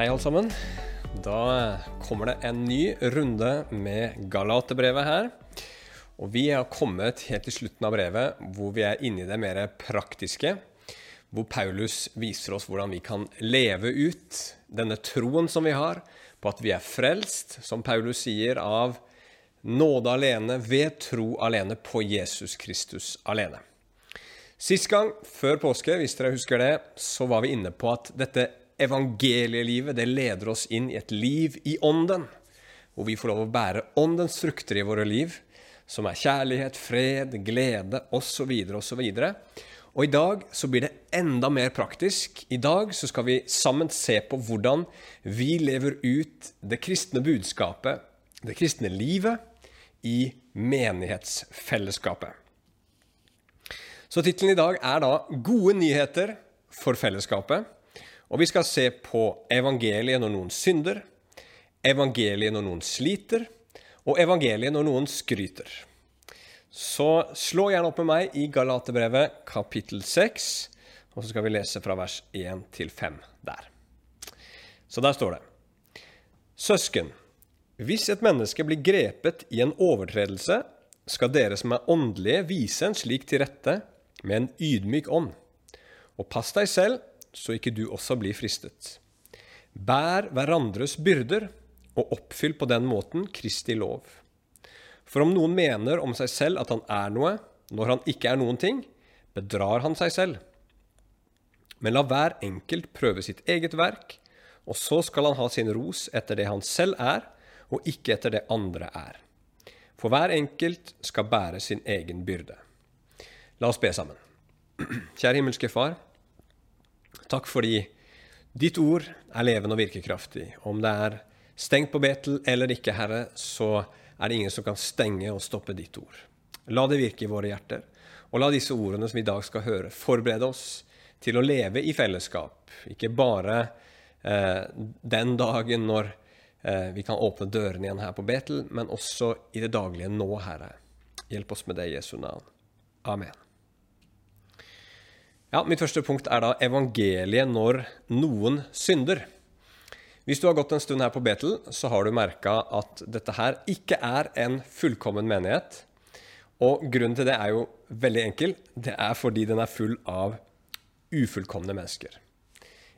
Hei, alle sammen. Da kommer det en ny runde med Galaterbrevet her. Og vi har kommet helt til slutten av brevet, hvor vi er inne i det mer praktiske. Hvor Paulus viser oss hvordan vi kan leve ut denne troen som vi har, på at vi er frelst, som Paulus sier, av nåde alene, ved tro alene, på Jesus Kristus alene. Sist gang, før påske, hvis dere husker det, så var vi inne på at dette evangelielivet det leder oss inn i et liv i ånden, hvor vi får lov å bære åndens frukter i våre liv, som er kjærlighet, fred, glede osv. osv. Og i dag så blir det enda mer praktisk. I dag så skal vi sammen se på hvordan vi lever ut det kristne budskapet, det kristne livet, i menighetsfellesskapet. Så tittelen i dag er da 'Gode nyheter for fellesskapet'. Og vi skal se på evangeliet når noen synder, evangeliet når noen sliter, og evangeliet når noen skryter. Så slå gjerne opp med meg i Galaterbrevet kapittel 6, og så skal vi lese fra vers 1 til 5 der. Så der står det. Søsken, hvis et menneske blir grepet i en overtredelse, skal dere som er åndelige, vise en slik til rette med en ydmyk ånd. Og pass deg selv så ikke du også blir fristet. Bær hverandres byrder, og oppfyll på den måten Kristi lov. For om noen mener om seg selv at han er noe, når han ikke er noen ting, bedrar han seg selv. Men la hver enkelt prøve sitt eget verk, og så skal han ha sin ros etter det han selv er, og ikke etter det andre er. For hver enkelt skal bære sin egen byrde. La oss be sammen. Kjære himmelske Far. Takk fordi ditt ord er levende og virkekraftig. Om det er stengt på Betel eller ikke, Herre, så er det ingen som kan stenge og stoppe ditt ord. La det virke i våre hjerter, og la disse ordene som vi i dag skal høre, forberede oss til å leve i fellesskap. Ikke bare eh, den dagen når eh, vi kan åpne dørene igjen her på Betel, men også i det daglige nå, Herre. Hjelp oss med det i Jesu navn. Amen. Ja, Mitt første punkt er da evangeliet når noen synder. Hvis du har gått en stund her på Betel, så har du merka at dette her ikke er en fullkommen menighet. Og grunnen til det er jo veldig enkel. Det er fordi den er full av ufullkomne mennesker.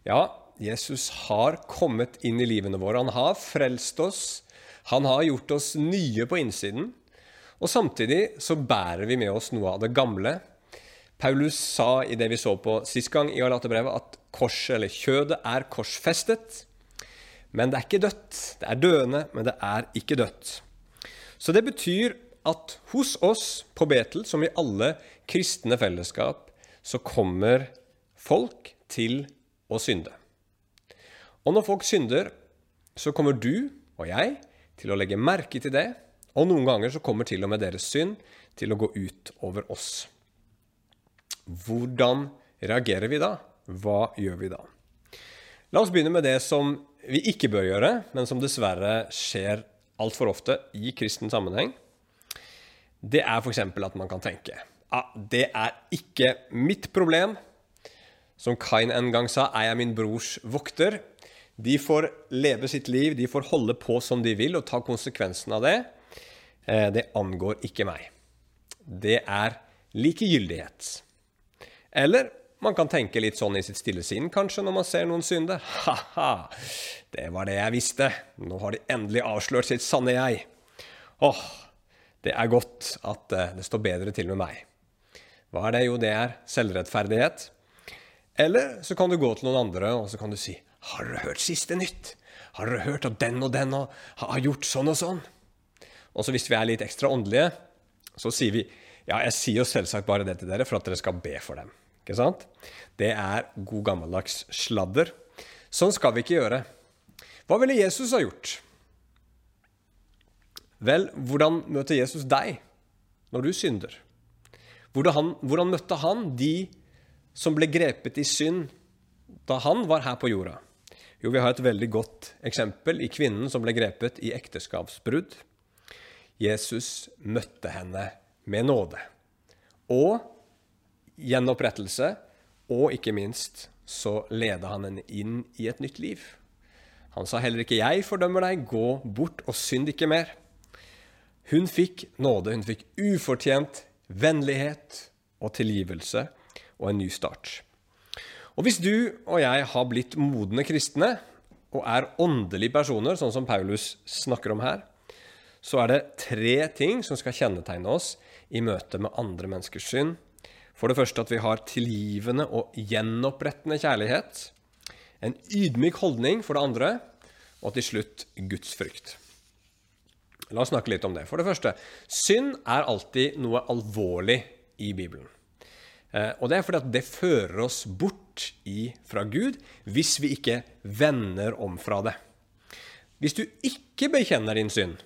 Ja, Jesus har kommet inn i livene våre. Han har frelst oss. Han har gjort oss nye på innsiden. Og samtidig så bærer vi med oss noe av det gamle Paulus sa i det vi så på sist gang i Galaterbrevet, at korset, eller kjødet, er korsfestet. Men det er ikke dødt. Det er døende, men det er ikke dødt. Så det betyr at hos oss på Betel, som i alle kristne fellesskap, så kommer folk til å synde. Og når folk synder, så kommer du og jeg til å legge merke til det, og noen ganger så kommer til og med deres synd til å gå ut over oss. Hvordan reagerer vi da? Hva gjør vi da? La oss begynne med det som vi ikke bør gjøre, men som dessverre skjer altfor ofte i kristen sammenheng. Det er f.eks. at man kan tenke ah, det er ikke mitt problem. Som Kain en gang sa, er jeg min brors vokter. De får leve sitt liv, de får holde på som de vil og ta konsekvensen av det. Eh, det angår ikke meg. Det er likegyldighet. Eller man kan tenke litt sånn i sitt stille sinn, kanskje, når man ser noen synde. Ha-ha, det var det jeg visste. Nå har de endelig avslørt sitt sanne jeg. Åh, det er godt at eh, det står bedre til med meg. Hva er det? Jo, det er selvrettferdighet. Eller så kan du gå til noen andre og så kan du si Har dere hørt siste nytt? Har dere hørt at den og den og har gjort sånn og sånn? Og så hvis vi er litt ekstra åndelige, så sier vi ja, jeg sier jo selvsagt bare det til dere for at dere skal be for dem. Ikke sant? Det er god gammeldags sladder. Sånn skal vi ikke gjøre. Hva ville Jesus ha gjort? Vel, hvordan møter Jesus deg når du synder? Hvordan, hvordan møtte han de som ble grepet i synd da han var her på jorda? Jo, vi har et veldig godt eksempel i kvinnen som ble grepet i ekteskapsbrudd. Jesus møtte henne med nåde. Og gjenopprettelse, og ikke minst så leda han henne inn i et nytt liv. Han sa heller ikke 'jeg fordømmer deg, gå bort og synd ikke mer'. Hun fikk nåde, hun fikk ufortjent vennlighet og tilgivelse og en ny start. Og hvis du og jeg har blitt modne kristne og er åndelige personer, sånn som Paulus snakker om her, så er det tre ting som skal kjennetegne oss i møte med andre menneskers synd. For det første at vi har tilgivende og gjenopprettende kjærlighet. En ydmyk holdning for det andre. Og til slutt Guds frykt. La oss snakke litt om det. For det første, synd er alltid noe alvorlig i Bibelen. Eh, og det er fordi at det fører oss bort i, fra Gud hvis vi ikke vender om fra det. Hvis du ikke bekjenner din synd,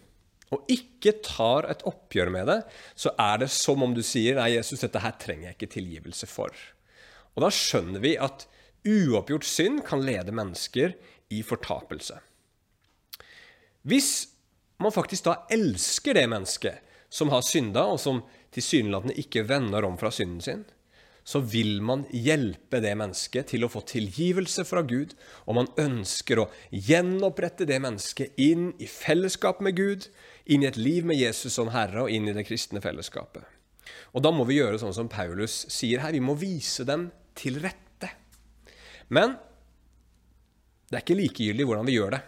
og ikke tar et oppgjør med det, så er det som om du sier nei, Jesus, dette her trenger jeg ikke tilgivelse for. Og da skjønner vi at uoppgjort synd kan lede mennesker i fortapelse. Hvis man faktisk da elsker det mennesket som har synda, og som tilsynelatende ikke vender om fra synden sin, så vil man hjelpe det mennesket til å få tilgivelse fra Gud, og man ønsker å gjenopprette det mennesket inn i fellesskap med Gud, inn i et liv med Jesus som Herre og inn i det kristne fellesskapet. Og da må vi gjøre sånn som Paulus sier her, vi må vise dem til rette. Men det er ikke likegyldig hvordan vi gjør det.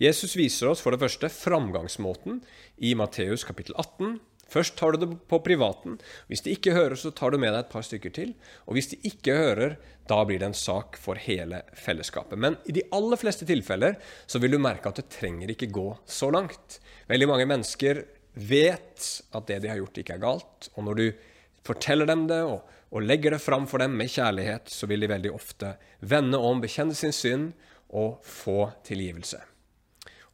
Jesus viser oss for det første framgangsmåten i Matteus kapittel 18, Først tar du det på privaten. Hvis de ikke hører, så tar du med deg et par stykker til. Og hvis de ikke hører, da blir det en sak for hele fellesskapet. Men i de aller fleste tilfeller så vil du merke at det trenger ikke gå så langt. Veldig mange mennesker vet at det de har gjort, ikke er galt. Og når du forteller dem det og, og legger det fram for dem med kjærlighet, så vil de veldig ofte vende om, bekjenne sin synd og få tilgivelse.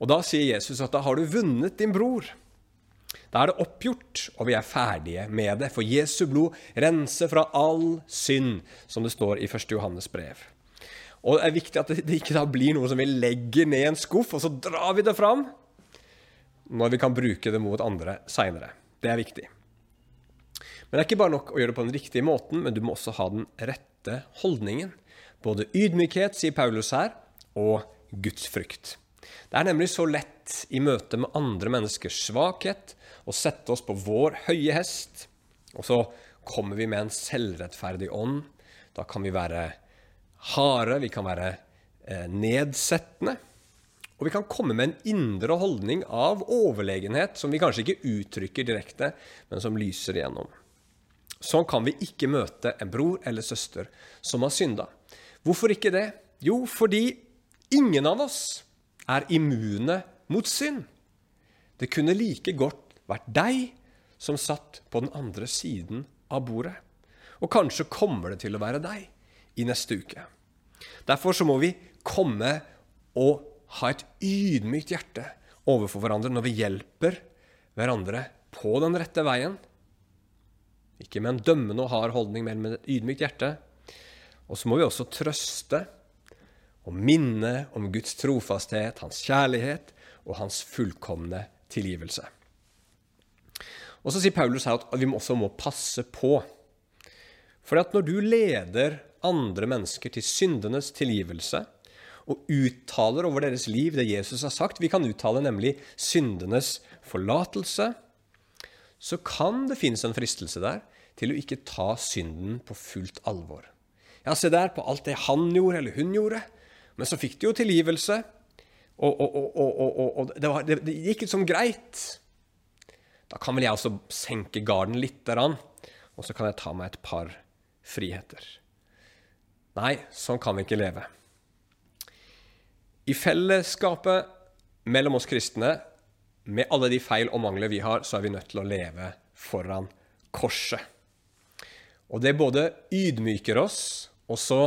Og da sier Jesus at da har du vunnet din bror. Da er det oppgjort, og vi er ferdige med det. For Jesu blod renser fra all synd, som det står i 1. Johannes brev. Og det er viktig at det ikke da blir noe som vi legger ned i en skuff, og så drar vi det fram når vi kan bruke det mot andre seinere. Det er viktig. Men det er ikke bare nok å gjøre det på den riktige måten, men du må også ha den rette holdningen. Både ydmykhet, sier Paulus her, og gudsfrykt. Det er nemlig så lett i møte med andre menneskers svakhet å sette oss på vår høye hest, og så kommer vi med en selvrettferdig ånd. Da kan vi være harde, vi kan være eh, nedsettende. Og vi kan komme med en indre holdning av overlegenhet som vi kanskje ikke uttrykker direkte, men som lyser igjennom. Sånn kan vi ikke møte en bror eller søster som har synda. Hvorfor ikke det? Jo, fordi ingen av oss er immune mot synd. Det kunne like godt vært deg som satt på den andre siden av bordet. Og kanskje kommer det til å være deg i neste uke. Derfor så må vi komme og ha et ydmykt hjerte overfor hverandre når vi hjelper hverandre på den rette veien. Ikke med en dømmende og hard holdning, men med et ydmykt hjerte. Og så må vi også trøste og minne om Guds trofasthet, hans kjærlighet og hans fullkomne tilgivelse. Og så sier Paulus her at vi også må passe på. For når du leder andre mennesker til syndenes tilgivelse, og uttaler over deres liv det Jesus har sagt Vi kan uttale nemlig syndenes forlatelse. Så kan det finnes en fristelse der til å ikke ta synden på fullt alvor. Ja, se der på alt det han gjorde eller hun gjorde. Men så fikk de jo tilgivelse, og, og, og, og det, var, det, det, gikk liksom greit. Da kan vel jeg også senke garden litt, og så kan jeg ta meg et par friheter. Nei, sånn kan vi ikke leve. I fellesskapet mellom oss kristne, med alle de feil og mangler vi har, så er vi nødt til å leve foran korset. Og det både ydmyker oss, og så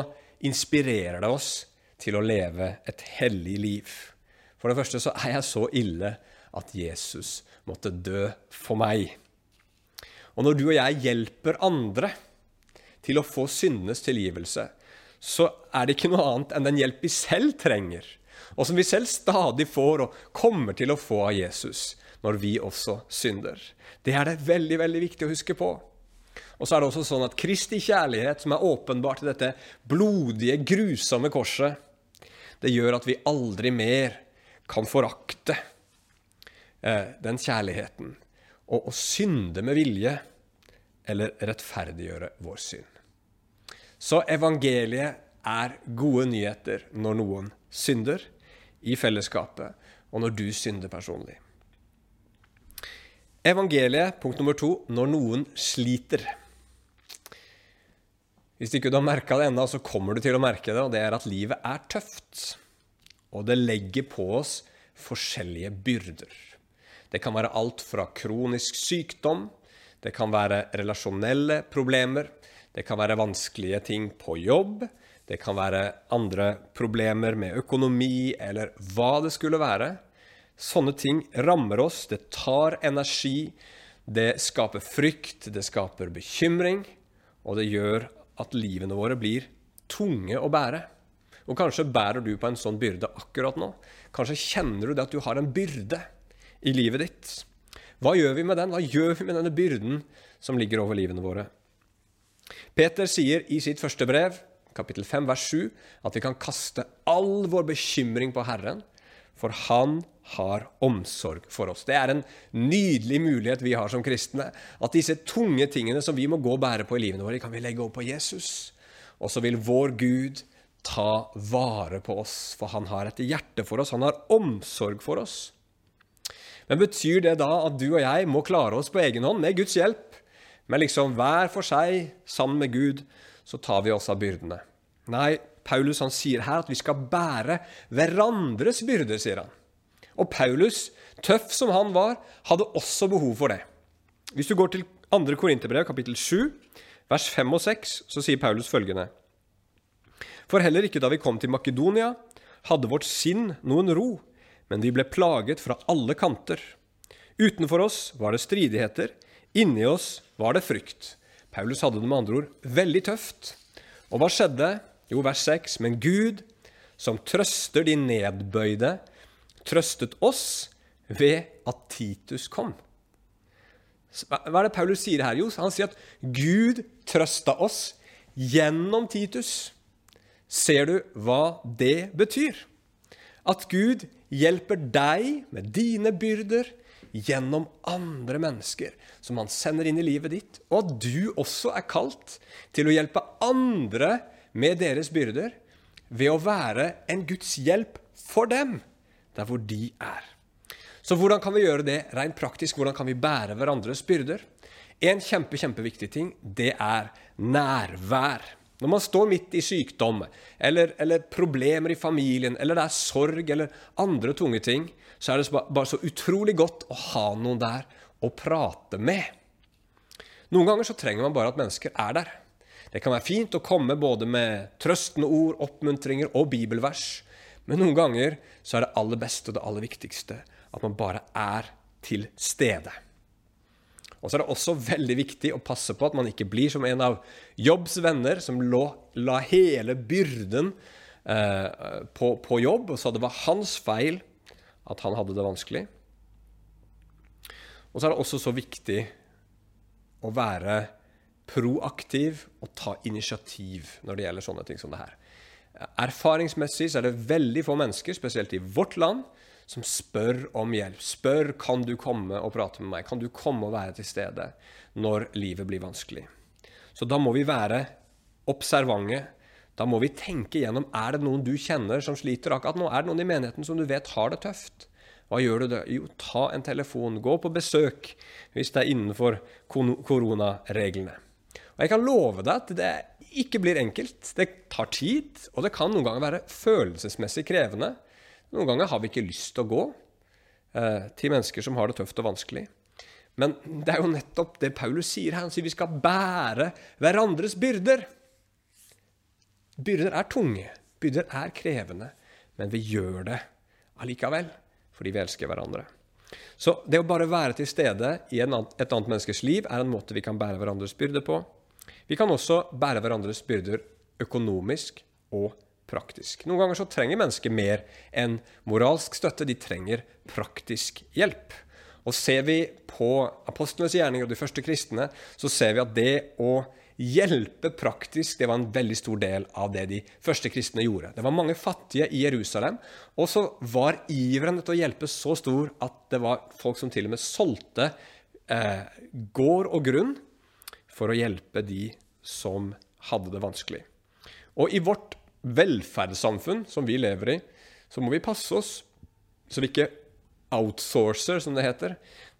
inspirerer det oss til å leve et hellig liv. For det første så er jeg så ille at Jesus måtte dø for meg. Og når du og jeg hjelper andre til å få syndenes tilgivelse, så er det ikke noe annet enn den hjelp vi selv trenger, og som vi selv stadig får og kommer til å få av Jesus når vi også synder. Det er det veldig, veldig viktig å huske på. Og så er det også sånn at Kristi kjærlighet, som er åpenbart i dette blodige, grusomme korset, Det gjør at vi aldri mer kan forakte den kjærligheten og, å synde med vilje eller rettferdiggjøre vår synd. Så evangeliet er gode nyheter når noen synder i fellesskapet, og når du synder personlig. Evangeliet, punkt nummer to, når noen sliter. Hvis ikke du har merka det ennå, så kommer du til å merke det, og det er at livet er tøft. Og det legger på oss forskjellige byrder. Det kan være alt fra kronisk sykdom, det kan være relasjonelle problemer, det kan være vanskelige ting på jobb, det kan være andre problemer med økonomi, eller hva det skulle være. Sånne ting rammer oss, det tar energi, det skaper frykt, det skaper bekymring, og det gjør at livene våre blir tunge å bære. Og kanskje bærer du på en sånn byrde akkurat nå. Kanskje kjenner du det at du har en byrde i livet ditt. Hva gjør vi med den? Hva gjør vi med denne byrden som ligger over livene våre? Peter sier i sitt første brev, kapittel 5, vers 7, at vi kan kaste all vår bekymring på Herren, for Han har omsorg for oss. Det er en nydelig mulighet vi har som kristne. At disse tunge tingene som vi må gå og bære på i livene våre, kan vi legge over på Jesus. Og så vil vår Gud ta vare på oss, for han har et hjerte for oss. Han har omsorg for oss. Men betyr det da at du og jeg må klare oss på egen hånd med Guds hjelp? Men liksom hver for seg, sammen med Gud, så tar vi oss av byrdene. Nei, Paulus han sier her at vi skal bære hverandres byrder, sier han. Og Paulus, tøff som han var, hadde også behov for det. Hvis du går til 2. Korinterbrev, kapittel 7, vers 5 og 6, så sier Paulus følgende.: For heller ikke da vi kom til Makedonia, hadde vårt sinn noen ro, men vi ble plaget fra alle kanter. Utenfor oss var det stridigheter, inni oss var det frykt. Paulus hadde det med andre ord veldig tøft. Og hva skjedde? Jo, vers 6. Men Gud, som trøster de nedbøyde, trøstet oss ved at Titus kom. Hva er det Paulus sier her? Jo, han sier at Gud trøsta oss gjennom Titus. Ser du hva det betyr? At Gud hjelper deg med dine byrder gjennom andre mennesker som han sender inn i livet ditt, og at du også er kalt til å hjelpe andre med deres byrder ved å være en Guds hjelp for dem der hvor de er. Så hvordan kan vi gjøre det rent praktisk? Hvordan kan vi bære hverandres byrder? En kjempe, kjempeviktig ting, det er nærvær. Når man står midt i sykdom, eller, eller, problemer i familien, eller det er sorg eller andre tunge ting, så er det bare så utrolig godt å ha noen der å prate med. Noen ganger så trenger man bare at mennesker er der. Det kan være fint å komme både med trøstende ord, oppmuntringer og bibelvers. Men noen ganger så er det aller beste og det aller viktigste at man bare er til stede. Og så er det også veldig viktig å passe på at man ikke blir som en av Jobbs venner, som lå, la hele byrden eh, på, på, jobb, og sa det var hans feil at han hadde det vanskelig. Og så er det også så viktig å være proaktiv og ta initiativ når det gjelder sånne ting som det her. Erfaringsmessig så er det veldig få mennesker, spesielt i vårt land, som spør om hjelp. Spør kan du komme og prate med meg. Kan du komme og være til stede når livet blir vanskelig. Så da må vi være observante. Da må vi tenke gjennom er det noen du kjenner som sliter akkurat nå. Er det noen i menigheten som du vet har det tøft? Hva gjør du da? Jo, ta en telefon. Gå på besøk hvis det er innenfor koronareglene. Og jeg kan love deg at det ikke blir enkelt. Det tar tid, og det kan noen ganger være følelsesmessig krevende. Noen ganger har vi ikke lyst til å gå eh, til mennesker som har det tøft og vanskelig. Men det er jo nettopp det Paulus sier her. Han sier vi skal bære hverandres byrder. Byrder er tunge, byrder er krevende, men vi gjør det allikevel fordi vi elsker hverandre. Så det å bare være til stede i et annet menneskes liv er en måte vi kan bære hverandres byrder på. Vi kan også bære hverandres byrder økonomisk og praktisk. Noen ganger så trenger mennesker mer enn moralsk støtte. De trenger praktisk hjelp. Og ser vi på apostlenes gjerninger og de første kristne, så ser vi at det å hjelpe praktisk, det var en veldig stor del av det de første kristne gjorde. Det var mange fattige i Jerusalem, og så var iveren etter å hjelpe så stor at det var folk som til og med solgte eh, gård og grunn for å hjelpe de som hadde det vanskelig. Og i vårt velferdssamfunn som vi lever i, så må vi passe oss så vi ikke outsourcer, som det heter,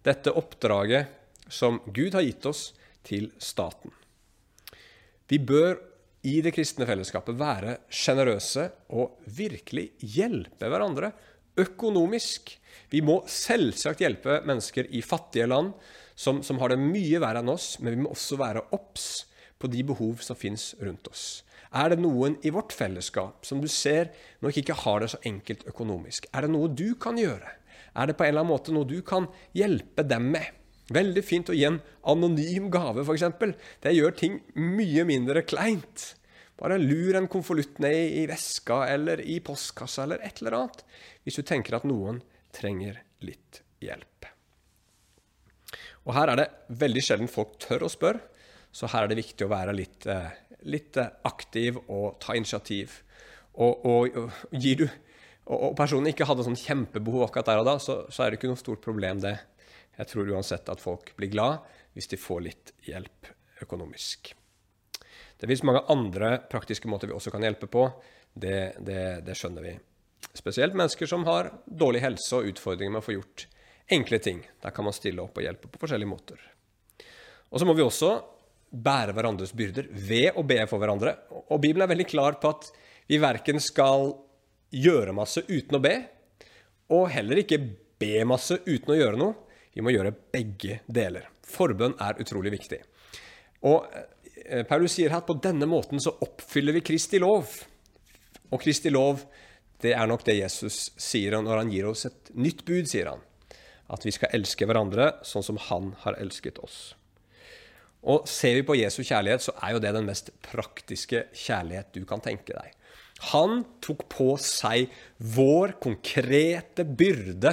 dette oppdraget som Gud har gitt oss til staten. Vi bør i det kristne fellesskapet være sjenerøse og virkelig hjelpe hverandre økonomisk. Vi må selvsagt hjelpe mennesker i fattige land som, som har det mye verre enn oss, men vi må også være obs på de behov som fins rundt oss. Er det noen i vårt fellesskap som du ser nok ikke har det så enkelt økonomisk? Er det noe du kan gjøre? Er det på en eller annen måte noe du kan hjelpe dem med? Veldig fint å gi en anonym gave, f.eks. Det gjør ting mye mindre kleint. Bare lur en konvolutt ned i veska eller i postkassa eller et eller annet, hvis du tenker at noen trenger litt hjelp. Og her er det veldig sjelden folk tør å spørre, så her er det viktig å være litt, eh, litt eh, aktiv og ta initiativ. Og, og, og gir du og, personen ikke hadde sånn kjempebehov akkurat der og da, så, så er det ikke noe stort problem, det. Jeg tror uansett at folk blir glad hvis de får litt hjelp økonomisk. Det fins mange andre praktiske måter vi også kan hjelpe på. Det, det, det, skjønner vi. Spesielt mennesker som har dårlig helse og utfordringer med å få gjort enkle ting. Der kan man stille opp og hjelpe på forskjellige måter. Og så må vi også bære hverandres byrder ved å be for hverandre. Og Bibelen er veldig klar på at vi verken skal gjøre masse uten å be, og heller ikke be masse uten å gjøre noe. Vi må gjøre begge deler. Forbønn er utrolig viktig. Og eh, Paulus sier her at på denne måten så oppfyller vi Kristi lov. Og Kristi lov, det er nok det Jesus sier når han gir oss et nytt bud, sier han. At vi skal elske hverandre sånn som han har elsket oss. Og ser vi på Jesu kjærlighet, så er jo det den mest praktiske kjærlighet du kan tenke deg. Han tok på seg vår konkrete byrde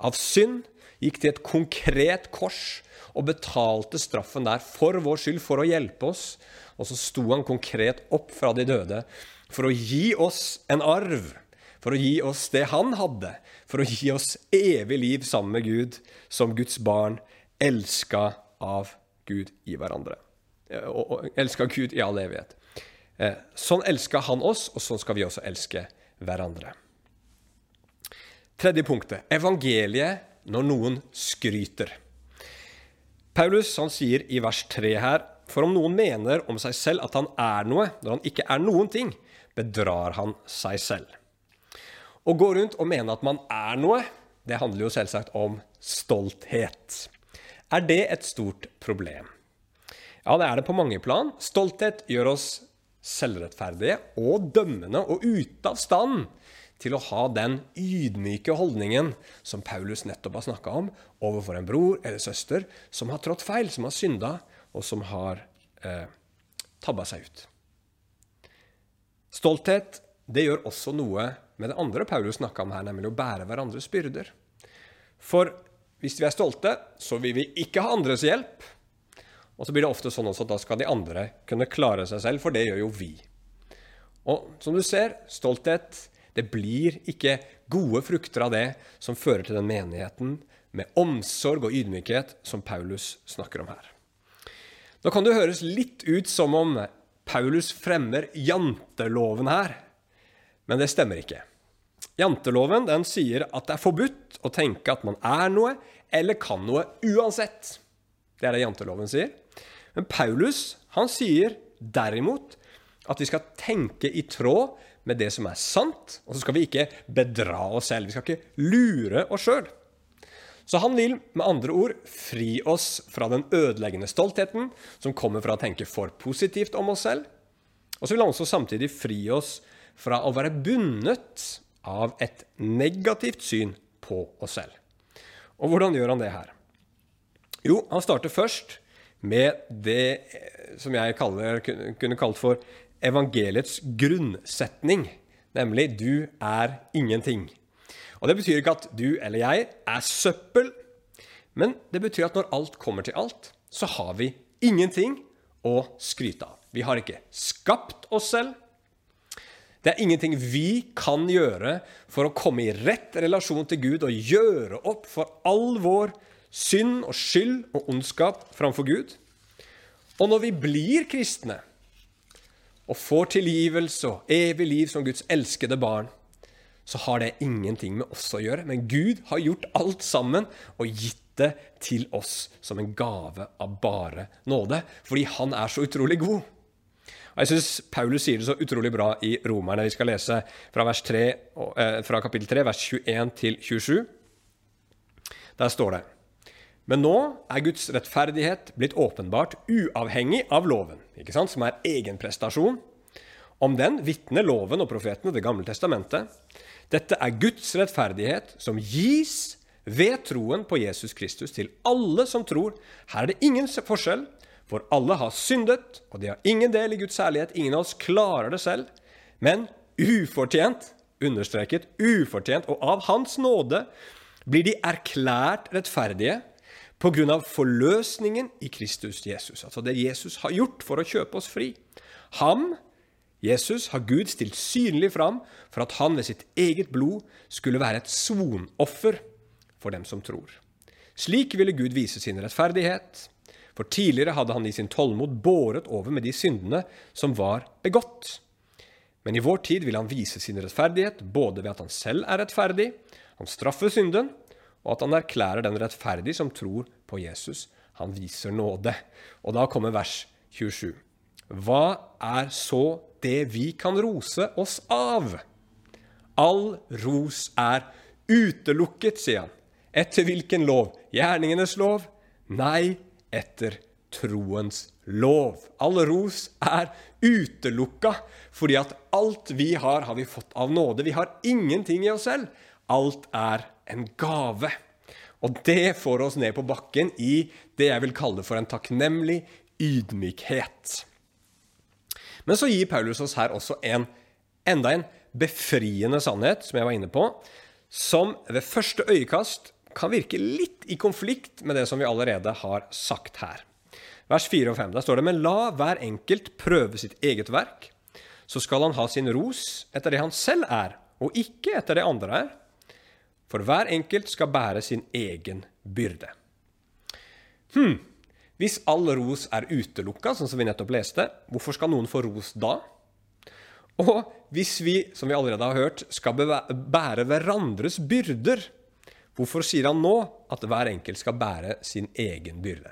av synd gikk til et konkret kors og betalte straffen der for vår skyld, for å hjelpe oss. Og så sto han konkret opp fra de døde for å gi oss en arv. For å gi oss det han hadde. For å gi oss evig liv sammen med Gud, som Guds barn, elska av Gud i hverandre. Og elska Gud i all evighet. Eh, sånn elska han oss, og sånn skal vi også elske hverandre. Tredje punktet. Evangeliet når noen skryter. Paulus han sier i vers 3 her For om noen mener om seg selv at han er noe når han ikke er noen ting, bedrar han seg selv. Å gå rundt og mene at man er noe, det handler jo selvsagt om stolthet. Er det et stort problem? Ja, det er det på mange plan. Stolthet gjør oss selvrettferdige og dømmende og ute av stand til å ha den ydmyke holdningen som Paulus nettopp har snakka om, overfor en bror eller søster som har trådt feil, som har synda, og som har eh, tabba seg ut. Stolthet det gjør også noe med det andre Paulus snakka om her, nemlig å bære hverandres byrder. For hvis vi er stolte, så vil vi ikke ha andres hjelp. Og så blir det ofte sånn også at da skal de andre kunne klare seg selv, for det gjør jo vi. Og som du ser, stolthet det blir ikke gode frukter av det som fører til den menigheten med omsorg og ydmykhet som Paulus snakker om her. Nå kan det høres litt ut som om Paulus fremmer janteloven her, men det stemmer ikke. Janteloven den sier at det er forbudt å tenke at man er noe eller kan noe uansett. Det er det janteloven sier. Men Paulus han sier derimot at vi skal tenke i tråd med det som er sant, og så skal vi ikke bedra oss selv. Vi skal ikke lure oss sjøl. Så han vil med andre ord fri oss fra den ødeleggende stoltheten som kommer fra å tenke for positivt om oss selv. Og så vil han også samtidig fri oss fra å være bundet av et negativt syn på oss selv. Og hvordan gjør han det her? Jo, han starter først med det som jeg kaller, kunne kalt for evangeliets grunnsetning, nemlig 'du er ingenting'. Og Det betyr ikke at du eller jeg er søppel, men det betyr at når alt kommer til alt, så har vi ingenting å skryte av. Vi har ikke skapt oss selv. Det er ingenting vi kan gjøre for å komme i rett relasjon til Gud og gjøre opp for all vår synd og skyld og ondskap framfor Gud. Og når vi blir kristne og får tilgivelse og evig liv som Guds elskede barn, så har det ingenting med oss å gjøre. Men Gud har gjort alt sammen og gitt det til oss som en gave av bare nåde, fordi Han er så utrolig god. Og Jeg syns Paulus sier det så utrolig bra i Romerne. Vi skal lese fra, 3, eh, fra kapittel 3, vers 21 til 27. Der står det Men nå er Guds rettferdighet blitt åpenbart uavhengig av loven, som er egenprestasjon. Om den vitner loven og profetene Det gamle testamentet. Dette er Guds rettferdighet som gis ved troen på Jesus Kristus til alle som tror. Her er det ingen forskjell, for alle har syndet, og de har ingen del i Guds særlighet. Ingen av oss klarer det selv, men ufortjent, understreket ufortjent, og av Hans nåde blir de erklært rettferdige av forløsningen i Kristus Jesus. Altså det Jesus har gjort for å kjøpe oss fri. Ham, Jesus, har Gud stilt synlig fram for at han ved sitt eget blod skulle være et sonoffer for dem som tror. Slik ville Gud vise sin rettferdighet, for tidligere hadde han i sin tålmod båret over med de syndene som var begått. Men i vår tid vil han vise sin rettferdighet både ved at han selv er rettferdig, han straffer synden, og at han erklærer den rettferdig som tror på Jesus. Han viser nåde. Og da kommer vers 27. Hva er så det vi kan rose oss av? All ros er utelukket, sier han. Etter hvilken lov? Gjerningenes lov? Nei, etter troens lov. All ros er utelukka, fordi at alt vi har, har vi fått av nåde. Vi har ingenting i oss selv. Alt er en gave. Og det får oss ned på bakken i det jeg vil kalle for en takknemlig ydmykhet. Men så gir Paulus oss her også en, enda en befriende sannhet, som jeg var inne på, som ved første øyekast kan virke litt i konflikt med det som vi allerede har sagt her. Vers 4 og 5. Der står det Men la hver enkelt prøve sitt eget verk, så skal han ha sin ros etter det han selv er, og ikke etter det andre er. For hver enkelt skal bære sin egen byrde. Hm, hvis all ros er utelukka, sånn som vi nettopp leste, hvorfor skal noen få ros da? Og hvis vi, som vi allerede har hørt, skal bære hverandres byrder, Hvorfor sier han nå at hver enkelt skal bære sin egen byrde?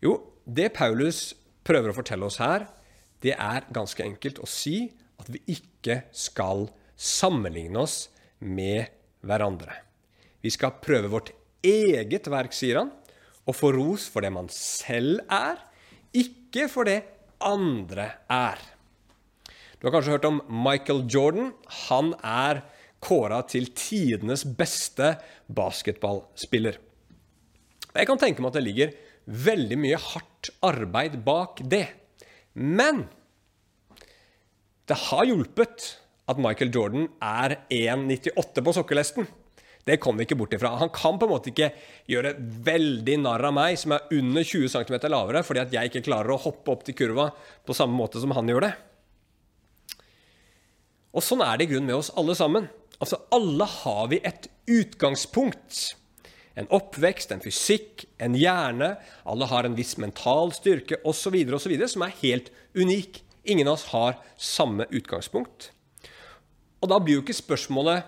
Jo, det Paulus prøver å fortelle oss her, det er ganske enkelt å si at vi ikke skal sammenligne oss med hverandre. Vi skal prøve vårt eget verk, sier han, og få ros for det man selv er, ikke for det andre er. Du har kanskje hørt om Michael Jordan. Han er kåra til tidenes beste basketballspiller. Jeg kan tenke meg at det ligger veldig mye hardt arbeid bak det. Men det har hjulpet at Michael Jordan er 1,98 på sokkelesten. Det kommer vi ikke bort ifra. Han kan på en måte ikke gjøre veldig narr av meg, som er under 20 cm lavere, fordi at jeg ikke klarer å hoppe opp til kurva på samme måte som han gjør det. Og sånn er det i grunnen med oss alle sammen. Altså, alle har vi et utgangspunkt. En oppvekst, en fysikk, en hjerne. Alle har en viss mental styrke osv. osv. som er helt unik. Ingen av oss har samme utgangspunkt. Og da blir jo ikke spørsmålet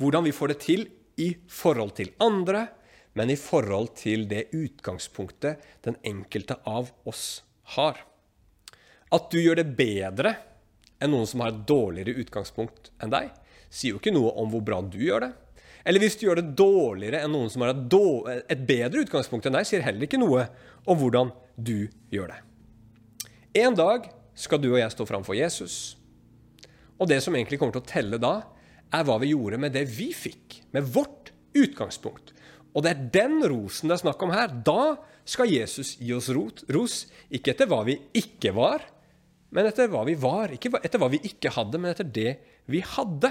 hvordan vi får det til i forhold til andre, men i forhold til det utgangspunktet den enkelte av oss har. At du gjør det bedre enn noen som har et dårligere utgangspunkt enn deg, sier jo ikke noe om hvor bra du gjør det. Eller hvis du gjør det dårligere enn noen som har et, bedre utgangspunkt enn deg, sier heller ikke noe om hvordan du gjør det. En dag skal du og jeg stå framfor Jesus. Og det som egentlig kommer til å telle da, er hva vi gjorde med det vi fikk, med vårt utgangspunkt. Og det er den rosen det er snakk om her. Da skal Jesus gi oss rot, ros, ikke etter hva vi ikke var, men etter hva vi var. Ikke etter hva vi ikke hadde, men etter det vi hadde.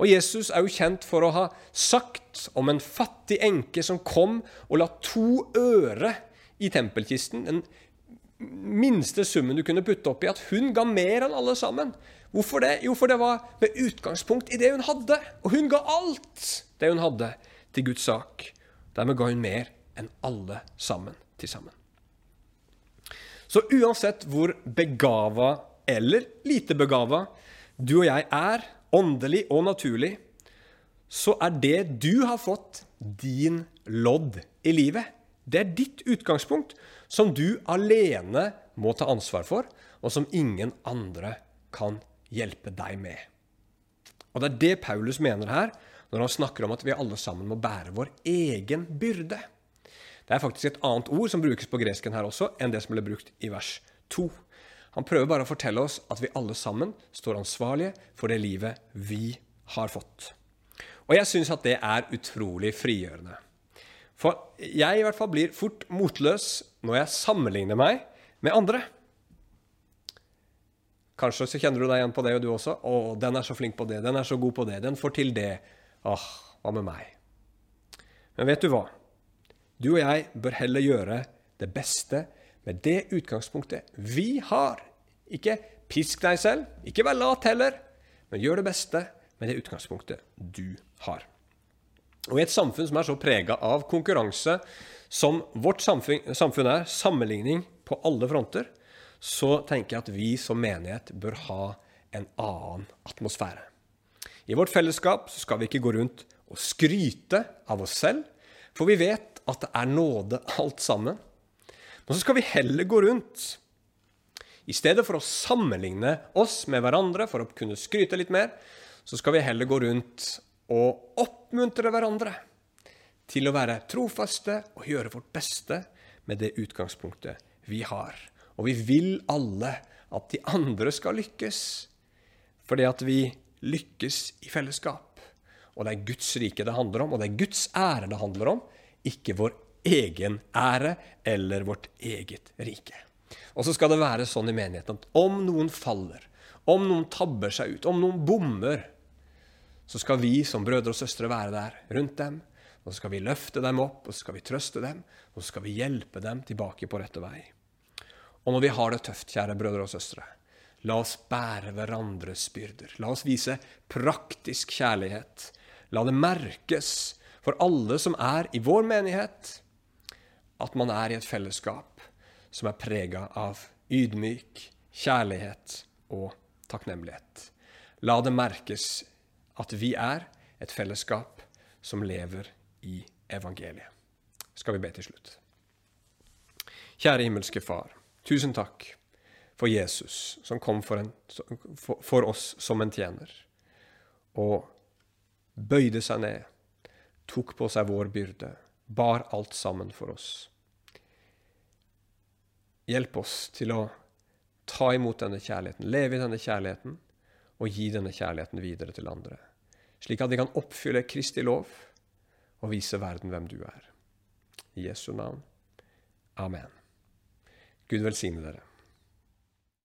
Og Jesus er jo kjent for å ha sagt om en fattig enke som kom og la to øre i tempelkisten. den minste summen du kunne putte oppi, at hun ga mer enn alle sammen. Hvorfor det? Jo, for det var med utgangspunkt i det hun hadde. Og hun ga alt det hun hadde, til Guds sak. Dermed ga hun mer enn alle sammen til sammen. Så uansett hvor begava eller lite begava du og jeg er, åndelig og naturlig, så er det du har fått, din lodd i livet. Det er ditt utgangspunkt, som du alene må ta ansvar for, og som ingen andre kan hjelpe deg med. Og Det er det Paulus mener her, når han snakker om at vi alle sammen må bære vår egen byrde. Det er faktisk et annet ord som brukes på gresken her også, enn det som ble brukt i vers 2. Han prøver bare å fortelle oss at vi alle sammen står ansvarlige for det livet vi har fått. Og jeg syns at det er utrolig frigjørende. For jeg i hvert fall blir fort motløs når jeg sammenligner meg med andre. Kanskje så kjenner du deg igjen på det, og du også. 'Å, den er så flink på det. Den er så god på det. Den får til det.' Åh, hva med meg? Men vet du hva? Du og jeg bør heller gjøre det beste med det utgangspunktet vi har. Ikke pisk deg selv, ikke vær lat heller, men gjør det beste med det utgangspunktet du har. Og I et samfunn som er så prega av konkurranse som vårt samfunn, er, sammenligning på alle fronter, så tenker jeg at vi som menighet bør ha en annen atmosfære. I vårt fellesskap skal vi ikke gå rundt og skryte av oss selv, for vi vet at det er nåde alt sammen. Men så skal vi heller gå rundt. I stedet for å sammenligne oss med hverandre for å kunne skryte litt mer, så skal vi heller gå rundt og oppmuntre hverandre til å være trofaste og gjøre vårt beste med det utgangspunktet vi har. Og vi vil alle at de andre skal lykkes, fordi at vi lykkes i fellesskap. Og det er Guds rike det handler om, og det er Guds ære det handler om, ikke vår egen ære eller vårt eget rike. Og så skal det være sånn i menigheten at om noen faller, om noen tabber seg ut, om noen bommer, så skal vi som brødre og søstre være der rundt dem. Og så skal vi løfte dem opp, og så skal vi trøste dem, og så skal vi hjelpe dem tilbake på rette vei. Og når vi har det tøft, kjære brødre og søstre, la oss bære hverandres byrder. La oss vise praktisk kjærlighet. La det merkes for alle som er i vår menighet, at man er i et fellesskap som er prega av ydmyk kjærlighet og takknemlighet. La det merkes at vi er et fellesskap som lever i evangeliet. Skal vi be til slutt. Kjære himmelske Far. Tusen takk for Jesus, som kom for, en, for, oss som en tjener, og bøyde seg ned, tok på seg vår byrde, bar alt sammen for oss. Hjelp oss til å ta imot denne kjærligheten, leve i denne kjærligheten, og gi denne kjærligheten videre til andre, slik at vi kan oppfylle Kristi lov og vise verden hvem du er. I Jesu navn. Amen. Gud velsigne dere.